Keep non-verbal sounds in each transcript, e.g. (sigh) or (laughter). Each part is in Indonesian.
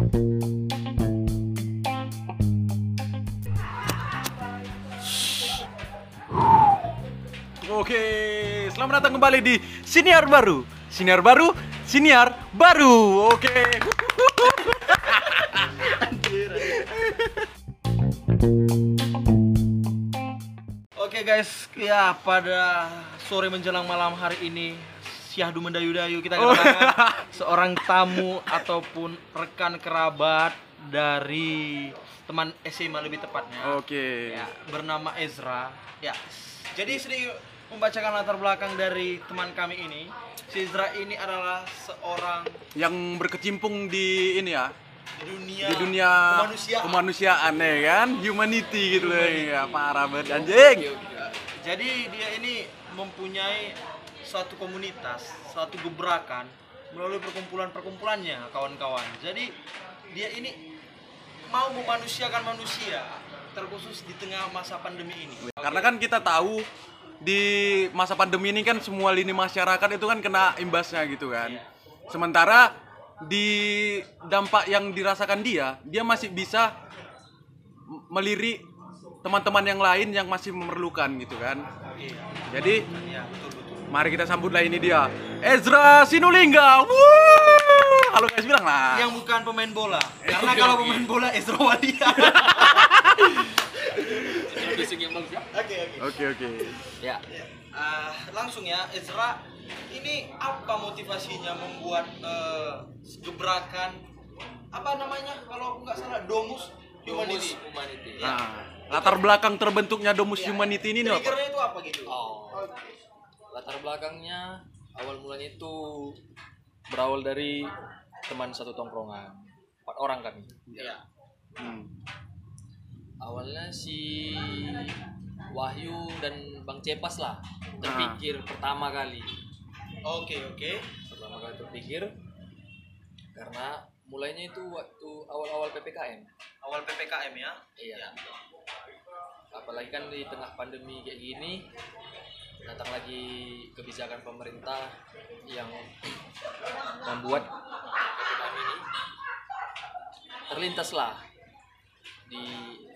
Oke, selamat datang kembali di Siniar Baru. Siniar Baru, Siniar Baru. Oke. Oke guys, ya pada sore menjelang malam hari ini Syahdu mendayu-dayu kita kedatangan seorang tamu ataupun rekan kerabat dari teman SMA lebih tepatnya. Oke. Ya, bernama Ezra. Ya. Jadi sedikit membacakan latar belakang dari teman kami ini. Si Ezra ini adalah seorang Yang berkecimpung di ini ya, di dunia, di dunia kemanusiaan. kemanusiaan ya kan, humanity gitu loh ya, parah banget anjing. Jadi dia ini mempunyai suatu komunitas, suatu gebrakan melalui perkumpulan-perkumpulannya kawan-kawan. Jadi dia ini mau memanusiakan manusia terkhusus di tengah masa pandemi ini. Karena kan kita tahu di masa pandemi ini kan semua lini masyarakat itu kan kena imbasnya gitu kan. Sementara di dampak yang dirasakan dia, dia masih bisa melirik teman-teman yang lain yang masih memerlukan gitu kan. Iya. Jadi Iya, betul betul. Mari kita sambutlah ini dia, Ezra Sinulingga. Wuh! Halo guys bilang lah. Yang bukan pemain bola. Karena kalau pemain bola Ezra Wadia. Oke oke. Oke oke. Ya, Ah, langsung ya Ezra ini apa motivasinya membuat eh, gebrakan apa namanya kalau aku nggak salah domus humanity Domus Humanity. Ya. Nah, latar belakang terbentuknya Domus Humanity ini nih apa? triggernya itu apa gitu Oh. Latar belakangnya awal mulanya itu berawal dari teman satu tongkrongan. Empat orang kami. ya Hmm. Awalnya si Wahyu dan Bang Cepas lah terpikir pertama kali. oke oke Pertama kali terpikir karena mulainya itu waktu awal-awal PPKM. awal ppkm ya Iya. Apalagi kan di tengah pandemi kayak gini datang lagi kebijakan pemerintah yang membuat PPKM ini terlintaslah di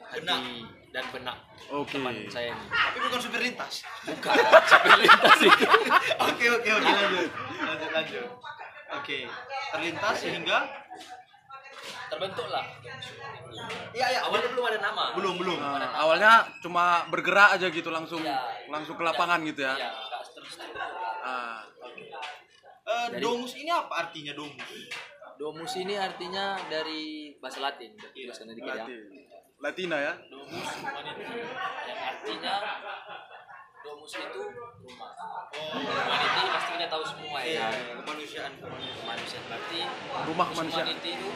hati dan benak Oke. teman saya ini. tapi bukan supir lintas Bukan (laughs) terlintas itu. oke oke oke lanjut lanjut lanjut oke terlintas sehingga Terbentuklah. iya iya Awalnya belum ada nama. belum belum Nah, awalnya cuma bergerak aja gitu langsung Iya. langsung ke lapangan gitu ya. Iya, nggak terstruktur. Ah, Eh, Dari- domus ini apa artinya domus Domus ini artinya dari bahasa Latin, bahasa dikit ya. Latin. Latina ya. Domus yang artinya domus itu rumah. oh Humanity pasti kita tahu semua iya ya. kemanusiaan Manusia berarti Rumah. Humanity itu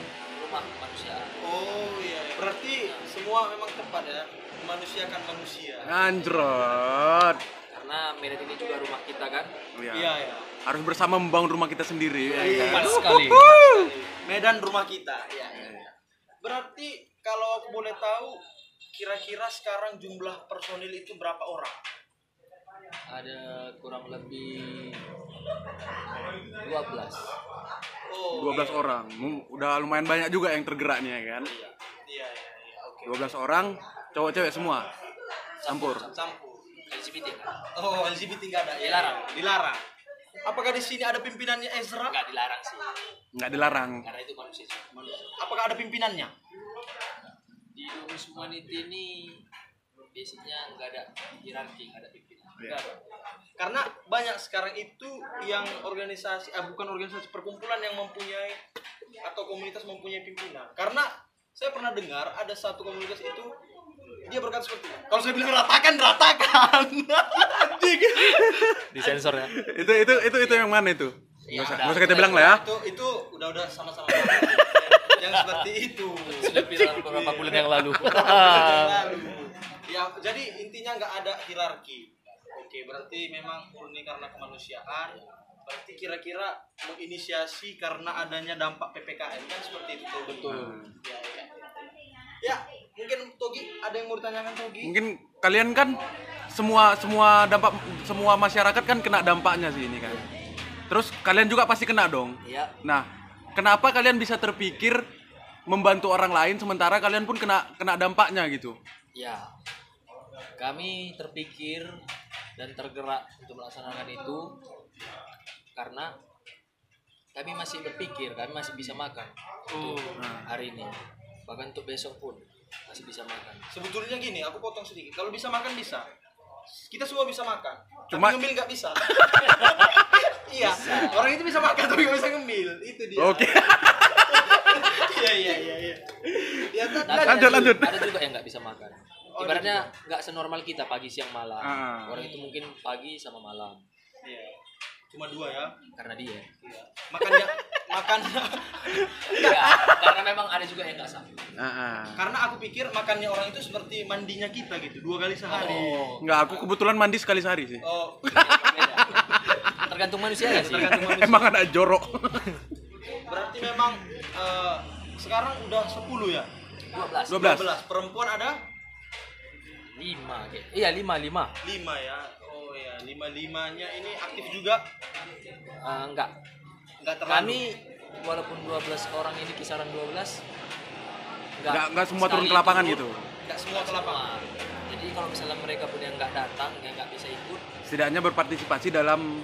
rumah manusia. Oh iya, iya. berarti semua memang tepat ya memanusiakan manusia. Anjrot. Karena Medan ini juga rumah kita kan. Iya. Iya ya. Harus bersama membangun rumah kita sendiri. ya Iya. kan? Tepat sekali. Medan rumah kita. Iya. iya. Berarti kalau aku boleh tahu kira-kira sekarang jumlah personil itu berapa orang? Ada kurang lebih 12. Oh. 12 orang. Udah lumayan banyak juga yang tergerak nih ya kan. Iya iya iya. Oke. 12 orang, cowok cewek semua. Campur. Campur. LGBT kan? Oh LGBT nggak ada. Dilarang. Dilarang. Apakah di sini ada pimpinannya Ezra? Nggak dilarang sih. Nggak dilarang. Karena itu manusia. manusia. Apakah ada pimpinannya? Di domus humanity ini biasanya nggak ada hierarki, nggak ada pimpinan. Ada. karena banyak sekarang itu yang organisasi ah, bukan organisasi perkumpulan yang mempunyai atau komunitas mempunyai pimpinan karena saya pernah dengar ada satu komunitas itu dia berkata seperti ini kalau saya bilang ratakan ratakan anjing Disensor ya. Itu itu itu itu yang mana itu? Iya, Nggak usah, udah. nggak usah kita bilang lah ya. itu itu udah udah sama-sama yang seperti itu Sudah viral beberapa bulan yang lalu. Lalu. ya jadi intinya nggak ada hierarki oke berarti memang murni karena kemanusiaan berarti kira-kira menginisiasi karena adanya dampak ppkm kan seperti itu. Betul. ya, ya. ya mungkin Togi ada yang mau ditanyakan Togi Mungkin kalian kan semua semua dampak semua masyarakat kan kena dampaknya sih ini kan. Terus kalian juga pasti kena dong. Iya. Nah, kenapa kalian bisa terpikir membantu orang lain sementara kalian pun kena kena dampaknya gitu. Ya, kami terpikir dan tergerak untuk melaksanakan itu karena kami masih berpikir, kami masih bisa makan untuk hari ini. Bahkan untuk besok pun masih bisa makan. Sebetulnya gini, aku potong sedikit. Kalau bisa makan bisa. Kita semua bisa makan. Cuma- tapi ngemil nggak bisa. (laughs) iya, orang itu bisa makan tapi nggak bisa ngemil. Itu dia. Oke. (laughs) Iya iya iya iya. Ya Tapi Lanjut, lanjut. ada juga yang nggak bisa makan. Oh, Ibaratnya nggak senormal kita pagi siang malam. Ah. Orang itu mungkin pagi sama malam Iya. Cuma dua ya. karena dia. Iya. Makannya makan (laughs) Enggak, karena memang ada juga yang nggak sanggup. Ah, ah. karena aku pikir makannya orang itu seperti mandinya kita gitu, dua kali sehari. Oh, Nggak, aku kebetulan mandi sekali sehari sih. Oh. (laughs) Tergantung manusia ya sih. tergantung manusia. Emang ada jorok. Berarti memang eh, sekarang udah 10 ya? 12. 12. 12. Perempuan ada 5 kayak. Iya, 5, 5. 5 ya. Oh ya, 5-5-nya ini aktif juga Eh, enggak. enggak terlalu. Kami walaupun 12 orang ini kisaran 12 enggak Nggak- nggak semua turun ke lapangan turun, gitu. enggak semua ke lapangan. Jadi kalau misalnya mereka pun yang enggak datang, yang enggak bisa ikut, Setidaknya berpartisipasi dalam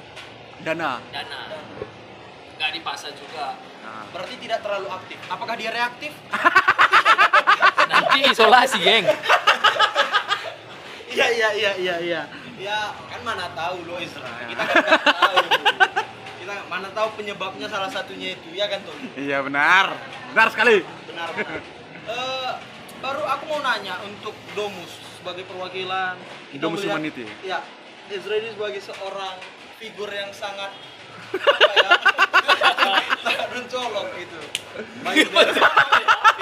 dana. dana. Enggak dipaksa juga. Nah, Berarti tidak terlalu aktif. Apakah dia reaktif? (laughs) Nanti isolasi, geng. Iya iya iya iya iya. Ya kan mana tahu lo Isra. Kita kan nggak tahu. Kita mana tahu penyebabnya salah satunya itu ya kan tuh. iya benar. Benar sekali. Benar. benar. Eh, baru aku mau nanya untuk Domus sebagai perwakilan kita Domus melihat- Humanity. Ya, Ezra ini sebagai seorang figur yang sangat apa ya? sangat mencolok gitu. (laughs) Baik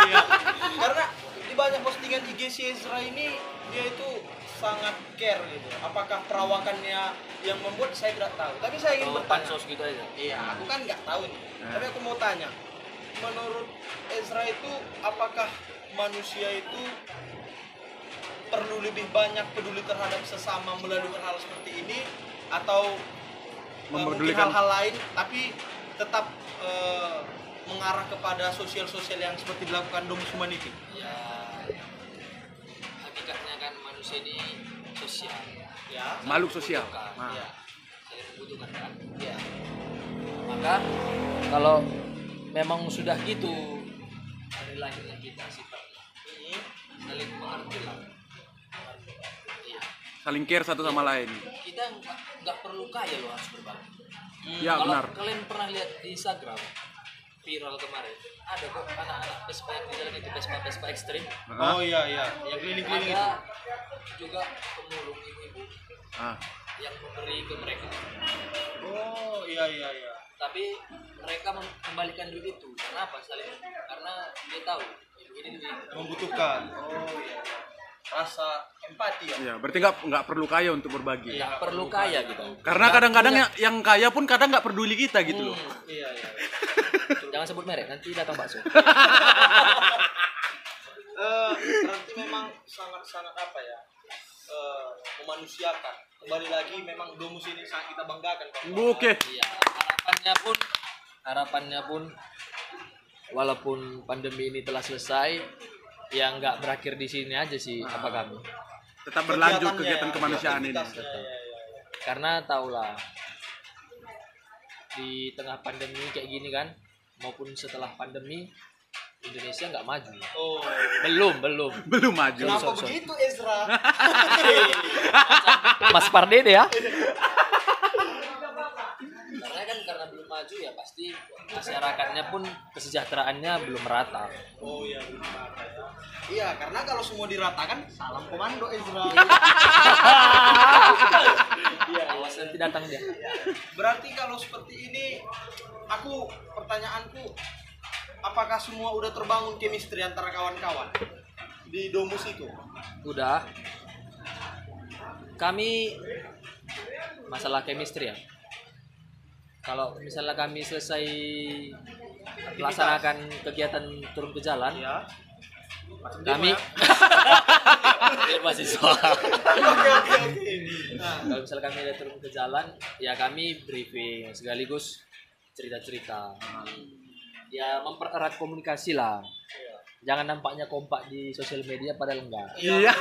iya. Karena di banyak postingan IG si Ezra ini dia itu sangat care gitu. Apakah perawakannya yang membuat saya tidak tahu. Tapi saya ingin Oh, bertanya. pansos gitu aja. Iya, aku kan nggak tahu nih. Nah. Tapi aku mau tanya, menurut Ezra itu apakah manusia itu perlu lebih banyak peduli terhadap sesama melalui hal seperti ini atau eh, mungkin Mempedulikan- hal-hal lain tapi tetap eh, mengarah kepada sosial-sosial yang seperti dilakukan Domus Humanity? Ya manusia ini sosial. Ya. Makhluk sosial. Nah. ya. Saling membutuhkan kan. Ya. Maka kalau memang sudah gitu dari lahirnya kita sifatnya Ini saling mengerti lah. Iya. Saling care satu sama lain. Kita nggak perlu kaya loh harus berbagi. Ya kalau benar. kalian pernah lihat di Instagram viral kemarin ada kok anak-anak Vespa yang di jalan itu Vespa Vespa ekstrim? Oh iya iya, yang keliling-keliling itu. ada juga pemulung ibu-ibu Ah. yang memberi ke mereka Oh iya iya iya. tapi mereka mengembalikan duit itu karena apa saling karena dia tahu ibu ini Membutuhkan. Oh iya. Rasa empati ya. Iya, berarti nggak nggak perlu kaya untuk berbagi. nggak perlu kaya gitu Karena kadang-kadang yang, yang kaya pun kadang nggak peduli kita gitu loh. Iya iya. (laughs) jangan sebut merek nanti datang bakso (laughs) Eh, berarti memang sangat-sangat apa ya eh, memanusiakan kembali lagi memang domus ini sangat kita banggakan. Oke. iya harapannya pun harapannya pun walaupun pandemi ini telah selesai ya nggak berakhir di sini aja sih apa kami Tetap berlanjut kegiatan ya, kemanusiaan ini. ya, ya, ya. karena tahulah di tengah pandemi kayak gini kan maupun setelah pandemi Indonesia nggak maju. Oh. Belum belum. (laughs) Belum maju. kenapa sorry, sorry. begitu Ezra? (laughs) Mas Pardede ya? Karena kan karena belum maju ya pasti masyarakatnya pun kesejahteraannya belum merata. Oh iya benar. iya karena kalau semua diratakan salam komando Ezra (laughs) datang dia. Berarti kalau seperti ini aku pertanyaanku apakah semua udah terbangun chemistry antara kawan-kawan di domus itu? Udah. Kami masalah chemistry ya. Kalau misalnya kami selesai melaksanakan kegiatan turun ke jalan ya kami mahasiswa (laughs) (laughs) oke oke oke. Nah kalau misalnya kami ada turun ke jalan ya kami briefing sekaligus cerita-cerita. Ya mempererat komunikasi lah. Jangan nampaknya kompak di sosial media padahal enggak. Iya.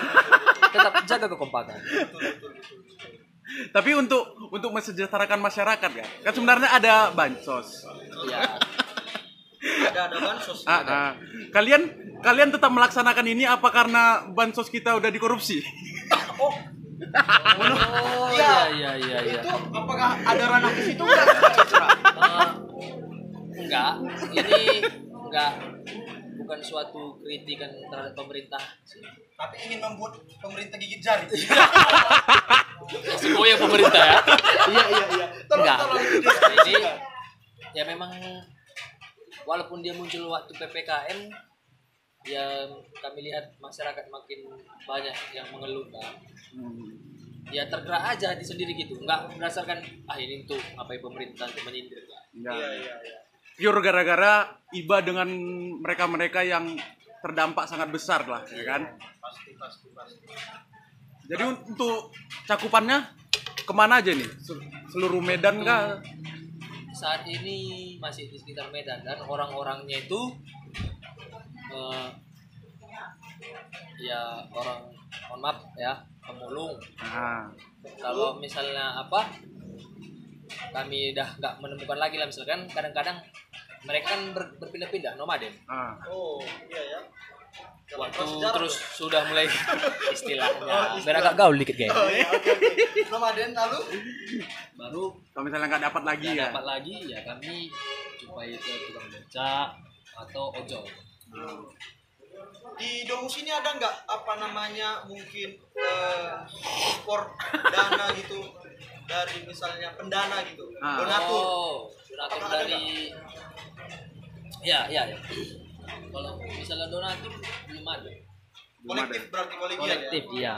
tetap jaga kekompakan. Tapi untuk untuk mensejahterakan masyarakat ya. Kan sebenarnya ada bansos. ya ada ada bansos Ah, ah. Kalian kalian tetap melaksanakan ini apa karena bansos kita udah dikorupsi? oh Iya. iya iya iya itu apakah ada ranah ke situ enggak Citra? Eh, enggak ini enggak bukan suatu kritikan terhadap pemerintah sih. tapi ingin membuat pemerintah gigit jari oh ya pemerintah ya iya iya iya tolong Enggak. tolong ini ya memang walaupun dia muncul waktu ppkm ya kami lihat masyarakat makin banyak yang mengeluhkan ya tergerak aja di sendiri gitu nggak berdasarkan ah ini untuk apa ya pemerintah untuk menyindir enggak. Ya. iya iya iya Pure gara-gara iba dengan mereka-mereka yang terdampak sangat besar lah, ya kan? pasti pasti pasti Jadi un- untuk cakupannya ke mana aja nih? Se- Seluruh Medan kah? Saat ini masih di sekitar Medan dan orang-orangnya itu eh, ya orang mohon maaf ya pemulung. Nah, kalau misalnya apa kami dah nggak menemukan lagi lah misalkan kadang-kadang mereka kan ber- berpindah-pindah nomaden. Ah. oh iya ya waktu terus tuh. sudah mulai (laughs) istilahnya. Oh, biar istilah. agak gaul dikit kayak oh iya oke oke. Nomaden lalu? Baru Kalau misalnya nggak dapat lagi ya. dapat lagi ya kami jumpai ke tukang beca atau ojol. Di domus ini ada nggak apa namanya mungkin eh, support dana gitu? Dari misalnya pendana gitu Ah. donatur. Oh, donatur Apakah ada dari ya ya ya kalau misalnya donatur belum ada Belum ada. kolektif berarti kolegial kolektif ya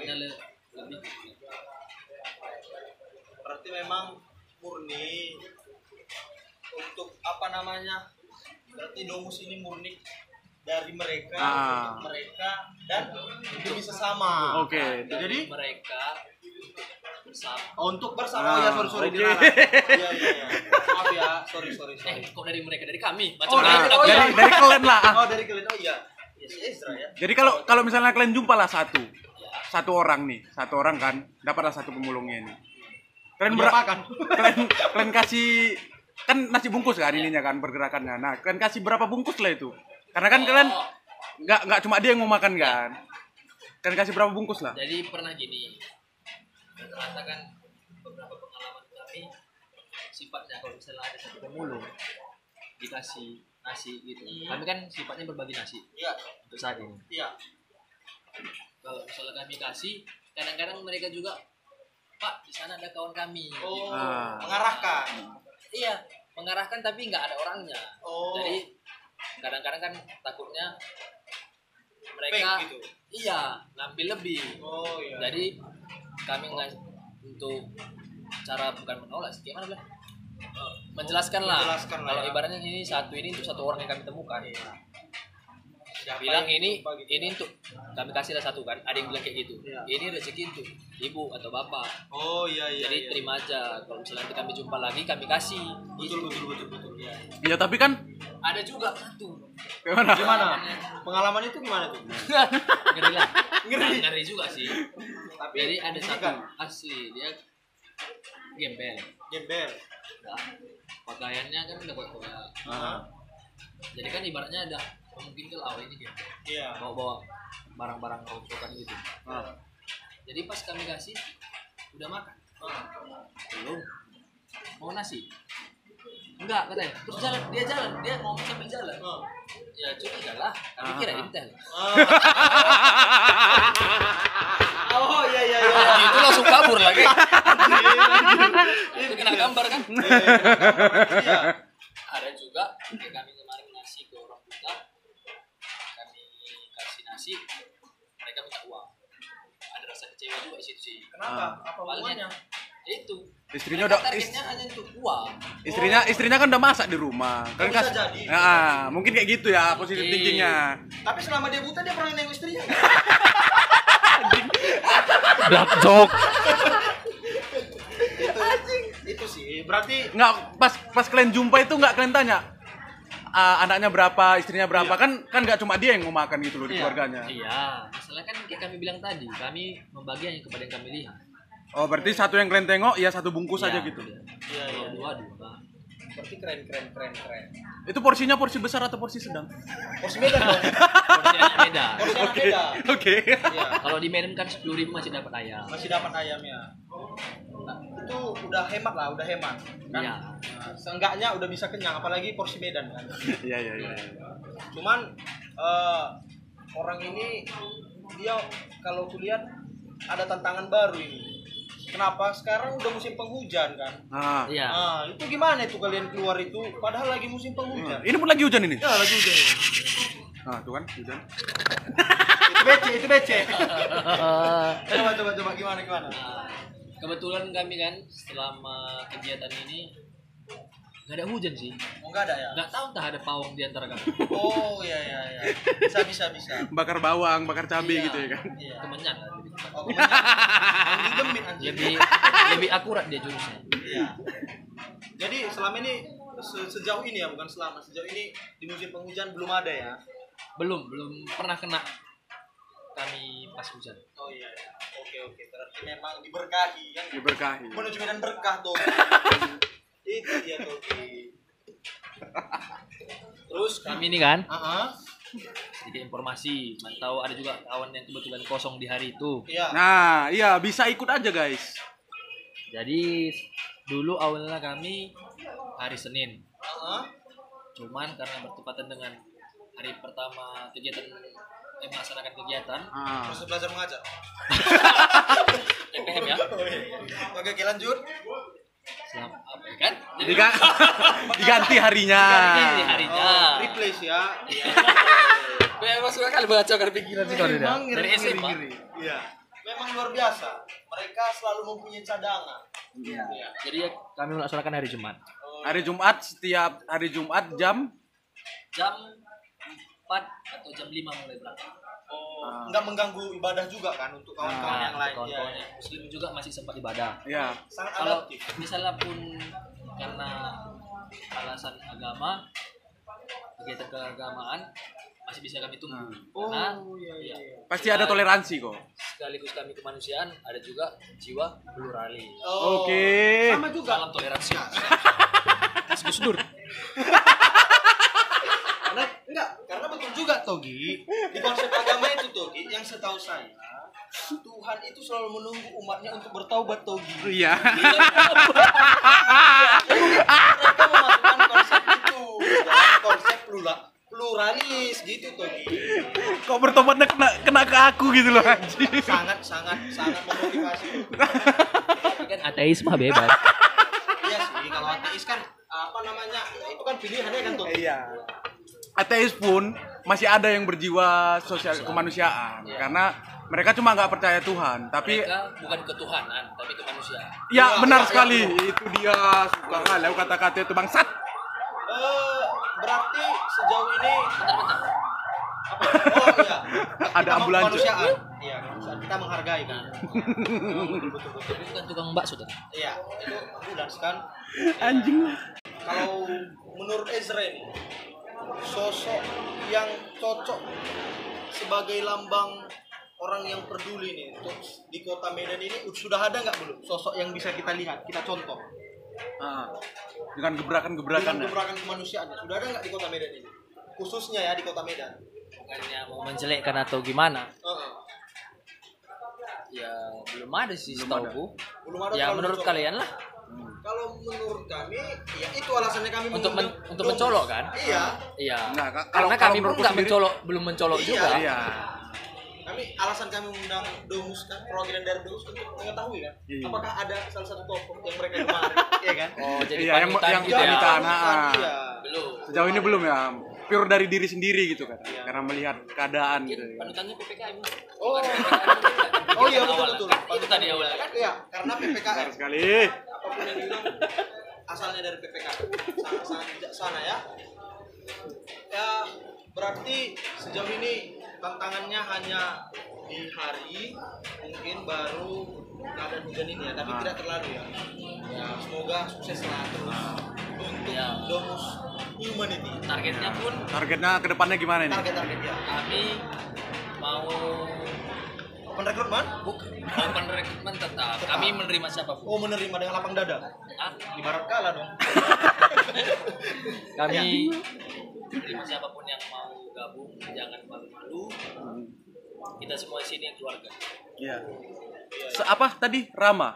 ya lebih berarti memang murni untuk apa namanya berarti domus ini murni dari mereka Ah. untuk mereka dan demi sesama Oke. Nah, jadi mereka bersama oh, untuk bersama Ah, oh ya sorry sorry dilarang. (laughs) iya iya iya maaf ya sorry sorry eh sorry kok dari mereka dari kami Oh, macam dari- dari oh, dari iya. dari kalian lah. ah. oh dari kalian oh iya ya si Ezra ya Jadi kalau kalau misalnya kalian jumpa lah satu, satu orang nih, satu orang kan, dapatlah satu pemulungnya ini. Kalian Dia ber- makan. (laughs) kalian kalian kasih kan nasi bungkus kan ininya kan pergerakannya. Nah, kalian kasih berapa bungkus lah itu? Karena kan kalian Oh, nggak nggak cuma dia yang mau makan kan. Kalian kasih berapa bungkus lah? jadi pernah gini rata kan beberapa pengalaman kami sifatnya kalau misalnya ada satu pemulung dikasih nasi gitu. Hmm. kami kan sifatnya berbagi nasi iya. untuk saat ini. Iya. Kalau misalnya kami kasih kadang-kadang mereka juga pak di sana ada kawan kami. Oh Ah. mengarahkan. Iya mengarahkan tapi nggak ada orangnya. Oh. Jadi kadang-kadang kan takutnya mereka Fake gitu. iya ngambil lebih. Oh iya. Jadi kami nggak untuk cara bukan menolak sih gimana bilang? Menjelaskan lah. Menjelaskan lah kalau ya. ibaratnya ini satu ini untuk satu orang yang kami temukan Siapa bilang ini gitu. ini untuk kami kasih lah satu kan. Ada yang bilang kayak gitu. Iya. ini rezeki untuk ibu atau bapak. Oh iya iya jadi iya. terima aja. Kalau misalnya nanti kami jumpa lagi kami kasih. Betul betul betul betul ya Iya, tapi kan ada juga satu gimana? gimana? Pengalaman itu gimana tuh? (laughs) Ngeri lah. Ngeri. ngeri juga sih. Tapi jadi ada satu kan? asli dia gembel. Gembel? Nah, pakaiannya kan udah buat kayak Ah. jadi kan ibaratnya ada mungkin ke awal ini dia. Iya. Bawa bawa barang-barang rongsokan gitu. Ah. jadi pas kami kasih udah makan. Ah. belum. Mau nasi? Enggak katanya. Terus jalan dia jalan. Dia ngomong sambil jalan. Ah. ya curiga lah kami Ah. kira intel. Ah. (laughs) oh iya iya iya. (laughs) Itu langsung kabur lagi. Itu kena gambar kan? Iya. Ada juga kayak kami kemarin ngasih ke orang buta kami kasih nasi mereka minta uang kecewa juga di situ sih kenapa apa hubungannya itu Istrinya Mereka udah is- targetnya hanya untuk uang istrinya istrinya kan udah masak di rumah. Kalian bisa kasih. jadi. Nah, mungkin kayak gitu ya positif Mungkin. thinkingnya. tapi selama dia buta dia pernah nengok istrinya nggak? (laughs) black joke itu itu sih berarti Nggak pas pas kalian jumpa itu nggak kalian tanya ah, anaknya berapa, istrinya berapa kan kan nggak cuma dia yang mau makan gitu loh di Iya. keluarganya. Iya, masalah kan kayak kami bilang tadi, kami membagi hanya kepada yang kami lihat. Oh, berarti satu yang kalian tengok ya satu bungkus Iya, aja gitu. iya. Iya, iya. Kalau dua dua. Berarti keren, keren, keren, keren. Itu porsinya porsi besar atau porsi sedang? Porsi Medan dong. Porsinya beda. Porsi anak Medan. Oke. Iya. Kalau di Medan kan sepuluh ribu masih dapat ayam. Masih dapat ayamnya. Nah, itu udah hemat lah, udah hemat. Kan? Iya. Nah, seenggaknya udah bisa kenyang, apalagi porsi Medan kan. (laughs) Iya iya iya. Cuman eh, orang ini dia kalau kulihat ada tantangan baru ini. Kenapa? Sekarang udah musim penghujan kan. Ah. Iya. Nah, itu gimana itu kalian keluar itu padahal lagi musim penghujan. Ini pun lagi hujan ini. Ya, lagi hujan. Nah, tuh kan hujan. itu becek, itu becek. (laughs) coba coba coba gimana gimana? Kebetulan kami kan selama kegiatan ini nggak ada hujan sih. Oh, enggak ada ya? Nggak tahu entah ada pawang di antara kami. Oh, iya iya iya. Bisa bisa bisa. Bakar bawang, bakar cabai Iya. gitu ya kan. Iya. Kemenyan lah lebih. Oh, kemenyan. Lebih lebih akurat dia jurusnya. Iya. Jadi selama ini se- sejauh ini ya bukan selama sejauh ini di musim penghujan belum ada ya. Belum belum pernah kena kami pas hujan. Oh iya. iya. Oke oke berarti memang diberkahi kan. Diberkahi. Menuju medan berkah tuh. (laughs) Itu dia tuh. Terus Kami ini kan Heeh. sedikit informasi, mantau ada juga kawan yang kebetulan kosong di hari itu. Iya. Nah, iya bisa ikut aja guys. Jadi dulu awalnya kami hari Senin, Heeh. cuman karena bertepatan dengan hari pertama kegiatan eh, melaksanakan kegiatan Ah. Terus belajar mengajar. (laughs) MPM ya, Oke, oke lanjut. selama apa ya kan? Jadi Diga- (laughs) diganti harinya. Diganti harinya. Oh, replace ya. Iya. (laughs) Memang suka kali mengacaukan pikiran sih kalau dia. Memang Dari SMA. Iya. Memang luar biasa. Mereka selalu mempunyai cadangan. Iya. Iya. Jadi ya, kami melaksanakan hari Jumat. Oh, Hari Jumat setiap hari Jumat jam Jam 4 atau jam 5 mulai berangkat. oh, nggak mengganggu ibadah juga kan untuk kawan-kawan Nah, yang lain. Iya, yang muslim juga masih sempat ibadah. ya. Sangat Kalau adaptif. misalnya pun karena alasan agama, kegiatan keagamaan masih bisa kami tunggu. Karena Oh, iya, iya, iya. Pasti ada toleransi kok. sekaligus kami kemanusiaan ada juga jiwa pluralis. Oh, Oke. Sama juga. Salam toleransi. Mas Gus Dur. (laughs) Karena enggak, karena betul juga Togi. Di konsep agama itu Togi, yang setahu saya Tuhan itu selalu menunggu umatnya untuk bertaubat Togi. Iya. Mereka memasukkan konsep itu, konsep plura, pluralis gitu Togi. Kok bertobatnya kena kena ke aku gitu loh. Sangat sangat sangat memotivasi. Kan ateis mah bebas. Iya sih, kalau ateis kan apa namanya? Itu kan pilihannya kan Togi. Iya. Ateis pun masih ada yang berjiwa sosial kemanusiaan karena mereka cuma nggak percaya Tuhan, tapi Mereka bukan ketuhanan, tapi kemanusiaan. ya Iya, benar iya, sekali iya. itu dia suka kali aku kata-kata itu bangsat. Eh, berarti sejauh ini Bentar-bentar. apa? Oh iya. (laughs) Ada ambulans. kemanusiaan. Iya, kita menghargai kan. (laughs) betul betul. Tapi bukan tukang bakso tadi. Iya, itu ambulans kan. Anjing lah. Kalau menurut Ezra ini sosok yang cocok sebagai lambang orang yang peduli nih untuk di kota Medan ini. Sudah ada nggak belum sosok yang bisa kita lihat kita contoh? Ah, dengan gebrakan-gebrakan dengan gebrakan kemanusiaan sudah ada nggak di kota Medan ini? Khususnya ya di kota Medan. Bukannya mau menjelekkan atau gimana? Heeh. Ya belum ada sih Belum setahu belum ada Ya menurut kalian lah. Kalau menurut kami ya itu alasannya kami Untuk men- untuk Domus. mencolok kan? iya Iya. Nah, ka- Karena kalau- kami kalau pun menurutku nggak mencolok, belum mencolok Iya. juga. Iya. kami alasan kami mengundang Domus kan perwakilan dari Domus untuk mengetahui kan Iya. apakah ada salah satu tokoh yang mereka gemari (laughs) iya kan Oh jadi Iya, yang- yang gitu ya? panutan. Panutan, ah. iya. Belum. Sejauh ini belum ya. Pure dari diri sendiri gitu kan. Iya. Karena melihat keadaan gitu. Ya. panutannya PPKM. Oh. Oh iya betul Awal. betul. Kan Itu tadi awalnya kan. Iya, karena PPKM Benar sekali. apa pun yang dibilang asalnya dari PPKM. Sangat sangat bijaksana ya. Ya berarti sejauh ini tantangannya hanya di hari mungkin baru keadaan hujan ini ya, tapi Ah. tidak terlalu ya. Ya semoga sukses lah terus untuk Ya. Domus humanity. targetnya pun Targetnya ke depannya gimana ini? Target-target dia. kami mau Open recruitment? buk open rekrutmen tetap kami menerima siapa pun Oh menerima dengan lapang dada. Ah, Ibarat kalah dong. (laughs) kami menerima siapa pun yang mau gabung jangan malu-malu kita semua di sini keluarga Iya. Se- apa tadi? Rama.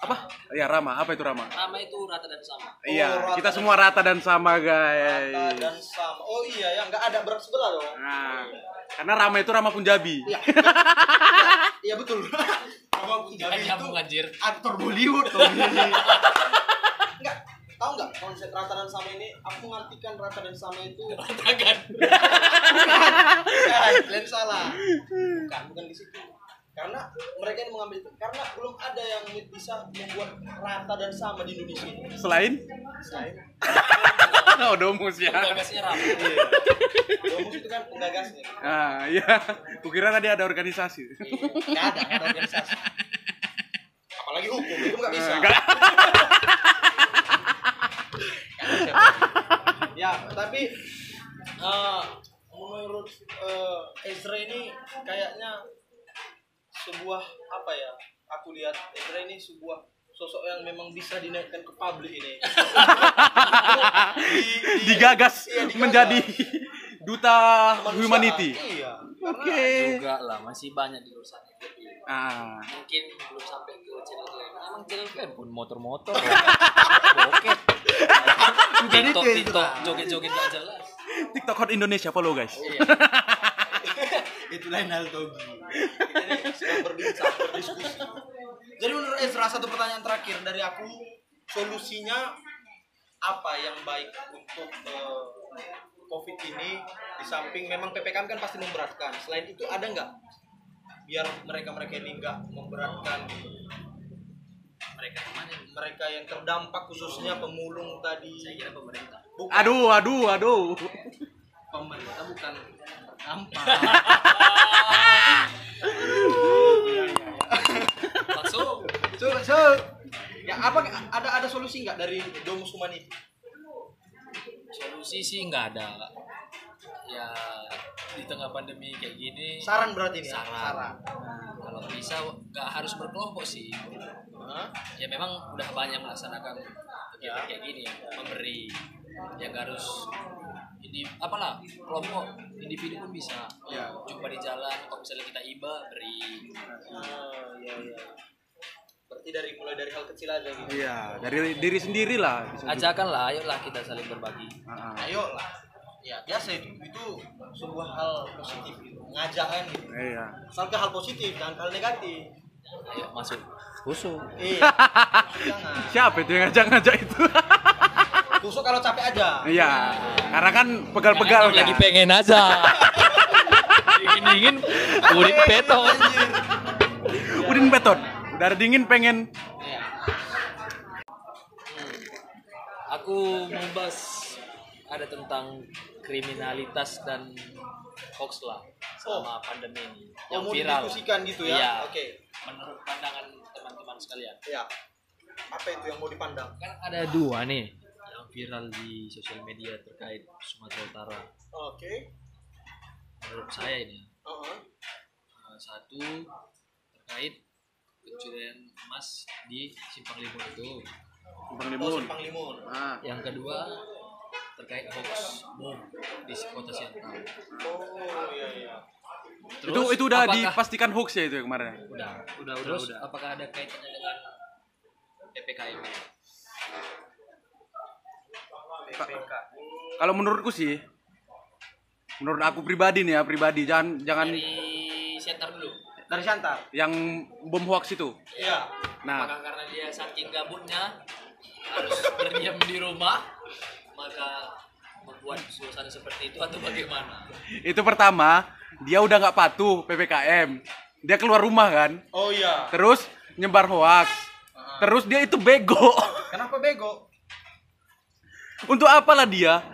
Apa? Ya Rama. Apa itu Rama? Rama itu rata dan sama iya, rata kita dan- semua rata dan sama, Rata guys. dan sama. Oh iya ya, nggak ada berat sebelah dong. Nah, karena Rama itu Rama Punjabi. Iya. (laughs) Iya betul. Sama Punjabi Jangan itu anjir aktor Bollywood tuh. (laughs) Enggak, tahu nggak konsep rata dan sama ini? Aku mengartikan rata dan sama itu (laughs) ratakan bukan, kalian salah. Bukan, bukan di situ. Karena mereka ini mengambil itu karena belum ada yang bisa membuat rata dan sama di Indonesia ini. Selain Selain (laughs) Odomus ya. gagasnya Rama Iya. Domus itu kan penggagasnya. Ah, iya. Kukira tadi ada organisasi. Nggak ada, nggak ada organisasi. Apalagi hukum, itu nggak bisa. Enggak. (laughs) ya, tapi eh, menurut eh, Ezra ini kayaknya sebuah apa ya? Aku lihat Ezra ini sebuah sosok yang memang bisa dinaikkan ke publik ini. Di- (laughs) di- Digagas Iya, digagas. menjadi duta Kemanusiaan. humanity. Iya. Oke. juga lah masih banyak di luar sana Ah. mungkin belum sampai ke channel kalian emang channel kalian pun motor-motor (laughs) itu tiktok tiktok joget-joget gak jelas TikTok Hot Indonesia follow guys. iya itu lain hal Togi ini sedang berbincang berdiskusi jadi menurut Ezra satu pertanyaan terakhir dari aku solusinya apa yang baik untuk eh, covid ini? Di samping memang ppkm kan pasti memberatkan. Selain itu ada nggak? Biar mereka mereka ini nggak memberatkan. Gitu mereka mereka yang terdampak khususnya pemulung tadi. Saya kira pemerintah. Bukan. Aduh, aduh, aduh. pemerintah bukan terdampak langsung. So, so ya apa ada ada solusi nggak dari Domus Humanity solusi sih nggak ada. Ya di tengah pandemi kayak gini saran berarti nih ya? saran. Kalau bisa nggak harus berkelompok sih. Hah? ya memang udah banyak melaksanakan kegiatan kayak gini memberi. Ya nggak harus ini apalah kelompok individu pun bisa Ya. jumpa di jalan kalau misalnya kita iba beri Ah, iya iya. Berarti dari mulai dari hal kecil aja gitu. Iya, dari diri sendiri lah. ajakan lah ayolah kita saling berbagi Ah, ah. Ayo lah. Ya biasa itu itu sebuah hal positif gitu. Ngajak kan gitu. Iya. Asal ke hal positif jangan hal negatif. ayo masuk khusus Iya. (laughs) Jangan. Siapa itu yang ngajak-ngajak itu? (laughs) Tusuk kalau capek aja. Iya, karena kan pegal-pegal kan. lagi pengen aja dingin dingin kulit beton. Udin beton. Udara dingin pengen Iya. aku membahas ada tentang kriminalitas dan hoax lah selama pandemi ini Oh, yang viral didiskusikan gitu ya. Iya. Oke. menurut pandangan teman-teman sekalian Iya. Apa itu yang mau dipandang? kan ada dua nih viral di sosial media terkait Sumatera Utara Oke. menurut saya ini Heeh. eh, satu terkait pencurian emas di Simpang Limun itu Bang Oh, Limun. simpang limun. Ah, yang kedua terkait hoax bom di kota Siantar Oh, iya iya. itu itu udah apakah- dipastikan hoax ya itu yang kemarin. udah udah udah Terus, apakah ada kaitannya dengan ppkm PPK. Kalau menurutku sih, menurut aku pribadi nih ya pribadi jangan jangan dari Siantar dulu Dari Shantar. yang bom hoax itu. Iya. Nah, apakah karena dia saking gabutnya harus berdiam di rumah maka membuat suasana seperti itu atau bagaimana itu pertama dia udah nggak patuh ppkm. Dia keluar rumah kan, Oh iya. terus nyebar hoax. Terus dia itu bego. Kenapa bego? Untuk apalah dia?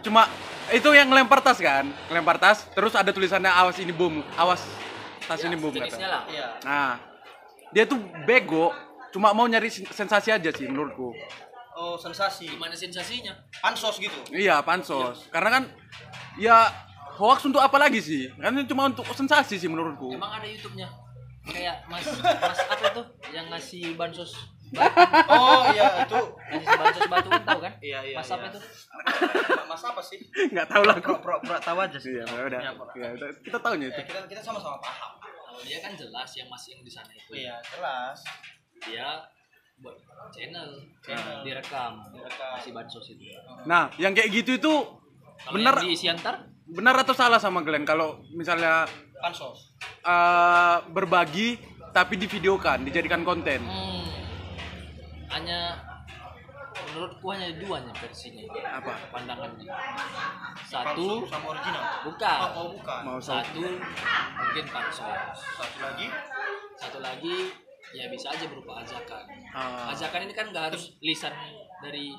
Cuma itu yang lempar tas kan, lempar tas. Terus ada tulisannya awas ini bom, awas tas ini bom kata. lah Iya. Nah, dia tuh bego, cuma mau nyari sen- sensasi aja sih menurutku. oh sensasi gimana sensasinya pansos gitu Iya, pansos. Karena kan ya hoax untuk apa lagi sih? Kan cuma untuk sensasi sih menurutku. emang ada YouTube-nya kayak mas (laughs) mas apa itu yang ngasih bansos oh iya itu bansos batu kan tahu kan Iya, iya, mas apa iya. itu mas apa sih Enggak tahu lah aku. pura pura tahu aja sih Iya, udah. Ya, pura- Ya, udah. kita tahunya itu. Ya, kita kita sama-sama paham kalau dia kan jelas yang masih yang di sana itu iya jelas dia buat channel Channel. direkam Direkam. ngasih bansos itu Nah, yang kayak gitu itu kalau benar yang di Siantar benar atau salah sama Glenn kalau misalnya pansos eh, berbagi tapi divideokan, dijadikan konten. hmm, hanya menurutku hanya dua nya versinya. Apa? pandangannya. Satu. Sama original? Bukan. Oh, oh bukan. Mau sa- satu mungkin pansos satu lagi? Satu lagi ya bisa aja berupa ajakan. Ah. ajakan ini kan nggak harus lisan dari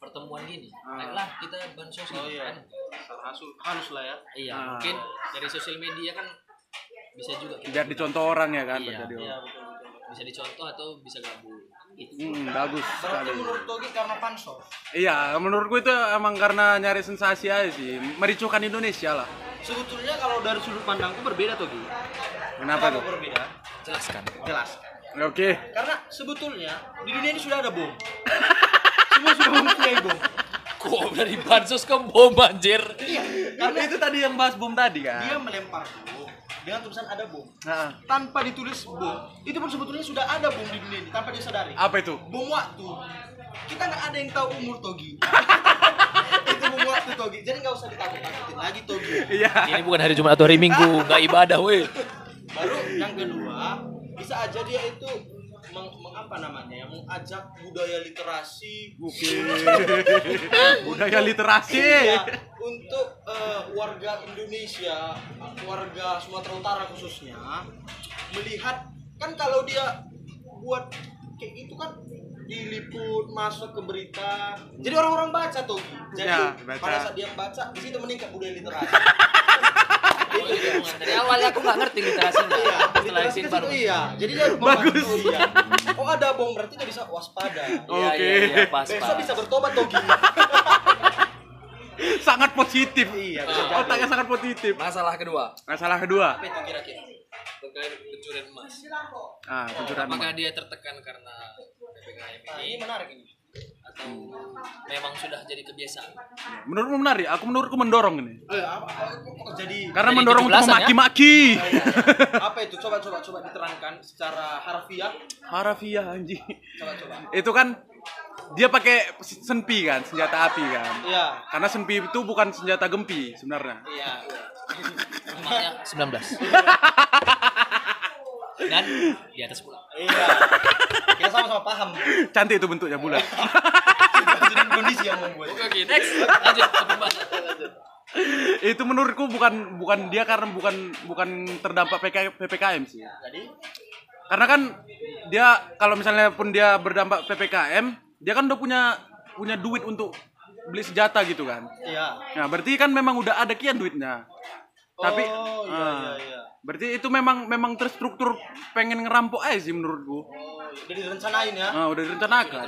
pertemuan gini Ah. ayolah kita bansos oh gitu iya. kan? Halus halus lah ya. Iya Ah. mungkin dari sosial media kan bisa juga kita Biar dicontoh orang ya kan, Iya. iya betul betul. Bisa dicontoh atau bisa gabung itu Hmm, bagus berarti sekali. menurut Togi karena pansos Iya, menurutku itu emang karena nyari sensasi aja sih, mericuhkan Indonesia lah. sebetulnya kalau dari sudut pandangku berbeda Togi Kenapa tuh? berbeda? Jelaskan. Jelas Oke. karena sebetulnya di dunia ini sudah ada bom. (laughs) Semua sudah mempunyai bom. Kok dari bansos ke bom anjir? Iya Karena itu tadi yang bahas bom tadi kan. dia melempar bom dengan tulisan ada bom. Nah, tanpa ditulis bom itu pun sebetulnya sudah ada bom di dunia ini tanpa dia sadari apa itu? bom waktu. Kita nggak ada yang tahu umur Togi. (laughs) Itu bom waktu Togi. Jadi nggak usah ditakut-takutin lagi Togi. Iya. ini bukan hari Jumat atau hari Minggu. Nggak ibadah weh. Baru yang kedua bisa aja dia itu apa namanya ya mengajak budaya literasi. (laughs) Budaya literasi. Iya, untuk eh, warga Indonesia warga Sumatera Utara khususnya melihat kan kalau dia buat kayak gitu kan diliput masuk ke berita jadi orang-orang baca tuh jadi Ya, baca. pada saat dia baca di situ meningkat budaya literasi. (laughs) dari awal aku nggak ngerti literasinya iya setelah baru iya jadi dia Bagus. iya. oh ada bom berarti dia bisa waspada Iya, Oke. iya, besok bisa bertobat tuh sangat positif. Iya. Otaknya sangat positif. masalah kedua Masalah kedua. apa itu kira-kira terkait pencurian emas Ah, pencurian apakah emas. dia tertekan karena ppkm nah, ini ini menarik ini atau memang sudah jadi kebiasaan Menurutmu menarik? Aku menurutku mendorong ini. eh, apa, jadi Karena Dari mendorong untuk 17-an ya? memaki-maki. (laughs) apa itu coba coba coba diterangkan secara harfiah Harafiah anjing. coba coba Itu kan dia pakai senpi kan, senjata api kan. iya Karena senpi itu bukan senjata gempi sebenarnya. iya Nomornya 19 (laughs) dan di atas pula. Iya. Kita sama-sama paham. Cantik itu bentuknya bulat. jadi kondisi yang membuat. Oke oke next. Lanjut ke pembahasan itu menurutku bukan bukan dia karena bukan bukan terdampak PK, PPKM sih. jadi? Karena kan dia kalau misalnya pun dia berdampak PPKM, dia kan udah punya punya duit untuk beli senjata gitu kan. iya. Nah, berarti kan memang udah ada kian duitnya. Tapi oh iya ah, iya iya berarti itu memang memang terstruktur pengen ngerampok aja sih menurutku. oh udah direncanain ya Nah, udah direncanakan.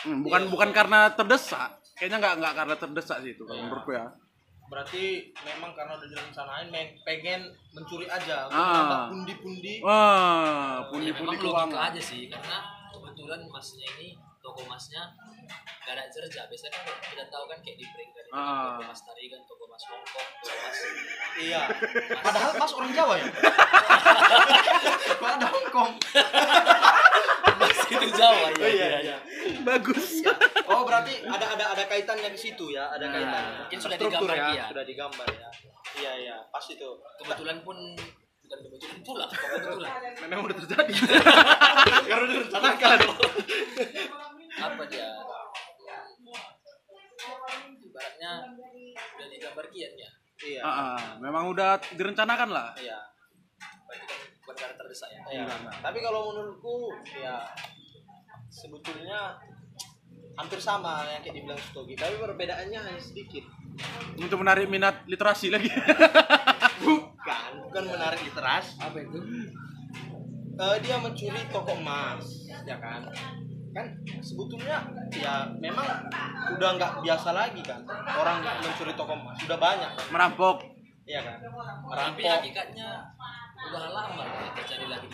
Hmm, bukan bukan karena terdesak. Kayaknya nggak nggak karena terdesak sih itu kalau menurutku ya. berarti memang karena udah direncanain pengen mencuri aja Ah. pundi-pundi Wah, ya, pundi-pundi memang logika keuangan. aja sih karena kebetulan masnya ini toko masnya gak ada kerja biasanya kan kita tahu kan kayak di break dari Ah. toko mas tarigan toko mas hongkong toko mas iya. Padahal mas orang Jawa ya? (laughs) Ada Hongkong. Mas itu Jawa ya Oh, iya iya Bagus. oh berarti ada ada ada kaitannya ke situ ya ada Nah, kaitannya. mungkin sudah digambar ya dia. sudah digambar ya. Iya iya. Pas itu. Kebetulan pun bukan kebetulan pula kebetulan. Memang udah terjadi. (laughs) Karena udah direncanakan apa dia ibaratnya udah digambar kian ya iya Ah, ah, memang udah direncanakan lah. iya kan bukan karena terdesak ya Iya. Tapi kalau menurutku ya sebetulnya hampir sama yang kayak dibilang Stogi, tapi perbedaannya hanya sedikit. Untuk menarik minat literasi lagi. (laughs) Bukan, bukan menarik literas. apa itu Eh, dia mencuri toko emas, ya kan? Kan sebetulnya ya memang udah nggak biasa lagi kan. Orang mencuri toko emas sudah banyak. Kan merampok. Iya kan? Tapi merampok. hakikatnya udah lama kalau terjadi lagi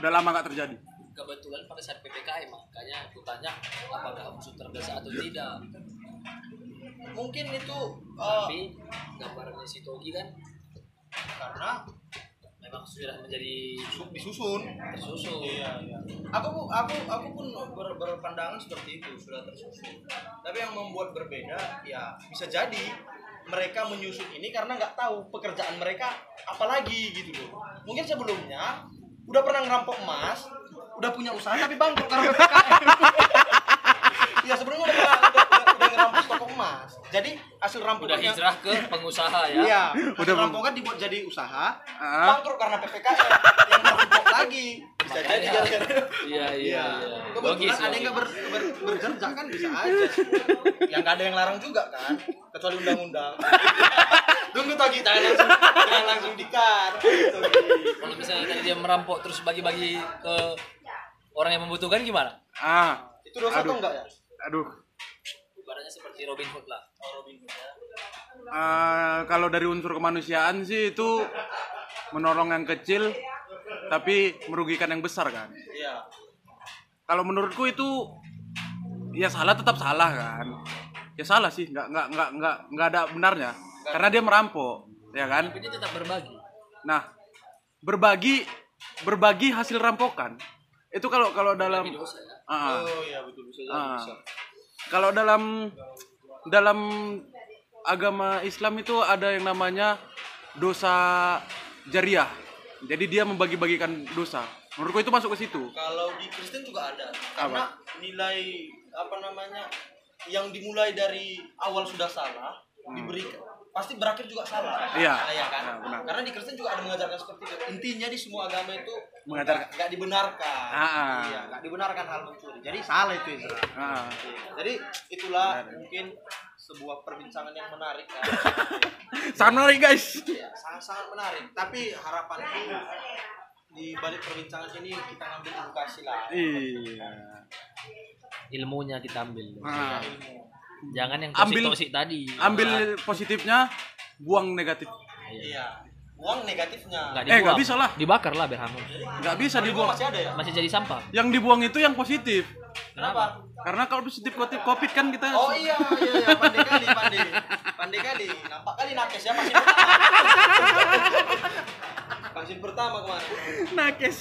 udah lama nggak terjadi? Kebetulan pada saat PPKM makanya aku tanya apakah musuh terbiasa atau tidak. mungkin itu Tapi gambarannya si Togi kan. karena memang sudah menjadi su- disusun tersusun. Iya, iya. Aku aku aku pun ber- berpandangan seperti itu sudah tersusun. Tapi yang membuat berbeda ya bisa jadi mereka menyusun ini karena nggak tahu pekerjaan mereka apalagi gitu loh. Mungkin sebelumnya udah pernah ngerampok emas, udah punya usaha tapi bangkrut karena. (laughs) Iya (laughs) sebelumnya udah pernah udah, udah, udah ngerampok emas. Jadi hasil Udah rampokannya hijrah ke pengusaha ya. Iya, (laughs) Udah udah rampokan dibuat jadi usaha, Ah. bangkrut karena PPKM yang merampok lagi. Bisa jadi Makanya. gara-gara Iya iya iya. Kebetulan Logis. ada yang nggak ber, ber, bekerja kan bisa aja. yang nggak ada yang larang juga kan, kecuali undang-undang. (laughs) Tunggu Togi, jangan langsung, jangan langsung dikat. Kalau misalnya tadi dia merampok terus bagi-bagi ke orang yang membutuhkan gimana? ah Itu dosa Aduh. atau enggak ya? aduh Ibaratnya seperti Robin Hood lah. Ah, kalau dari unsur kemanusiaan sih itu menolong yang kecil tapi merugikan yang besar kan Iya. kalau menurutku itu ya salah tetap salah kan ya salah sih nggak nggak nggak nggak nggak ada benarnya karena dia merampok ya kan Tapi dia tetap berbagi. nah berbagi berbagi hasil rampokan itu kalau kalau dalam dosa ya. Ah, Oh iya betul bisa jadi Ah. bisa. Kalau dalam dalam agama Islam itu ada yang namanya dosa jariah. Jadi dia membagi-bagikan dosa. Menurutku itu masuk ke situ. Kalau di Kristen juga ada. Karena nilai apa namanya yang dimulai dari awal sudah salah diberikan pasti berakhir juga salah. Iya. Nah, ya kan? Nah, benar. Karena di Kristen juga ada mengajarkan seperti itu. Intinya di semua agama itu Mengajarkan. nggak- dibenarkan. Ah, ah. Iya, nggak dibenarkan hal mencuri. Jadi salah itu Izra. Ah. Iya. Jadi itulah mungkin sebuah perbincangan yang menarik kan. (laughs) sangat menarik guys Iya, sangat-sangat menarik. Tapi harapanku di balik perbincangan ini kita ngambil edukasi lah. iya Ilmunya kita ambil. Ah. Ilmu. Jangan yang Ambil- tadi. ambil positifnya buang negatif Iya. Buang negatifnya. Nggak Eh, nggak bisa lah. Dibakar lah biar hangus. nggak bisa gua dibuang masih ada ya? Masih jadi sampah. yang dibuang itu yang positif Kenapa? karena kalau positif covid covid kan kita Oh iya, iya, iya, pandai kali, pandai. Pandai kali. Nampak kali nakes ya vaksin pertama. (laughs) vaksin pertama kemarin. nakes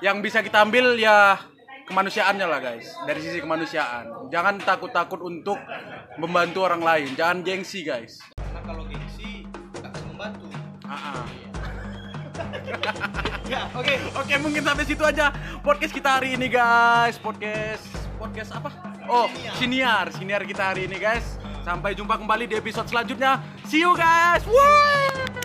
yang bisa kita ambil ya kemanusiaannya lah guys dari sisi kemanusiaan jangan takut-takut untuk membantu orang lain jangan gengsi guys Karena kalau gengsi nggak akan membantu. Ah, ah. (laughs) Ya, oke. Oke, mungkin sampai situ aja podcast kita hari ini, guys. Podcast podcast apa? Oh, siniar, siniar kita hari ini, guys. Sampai jumpa kembali di episode selanjutnya. See you, guys. Woi!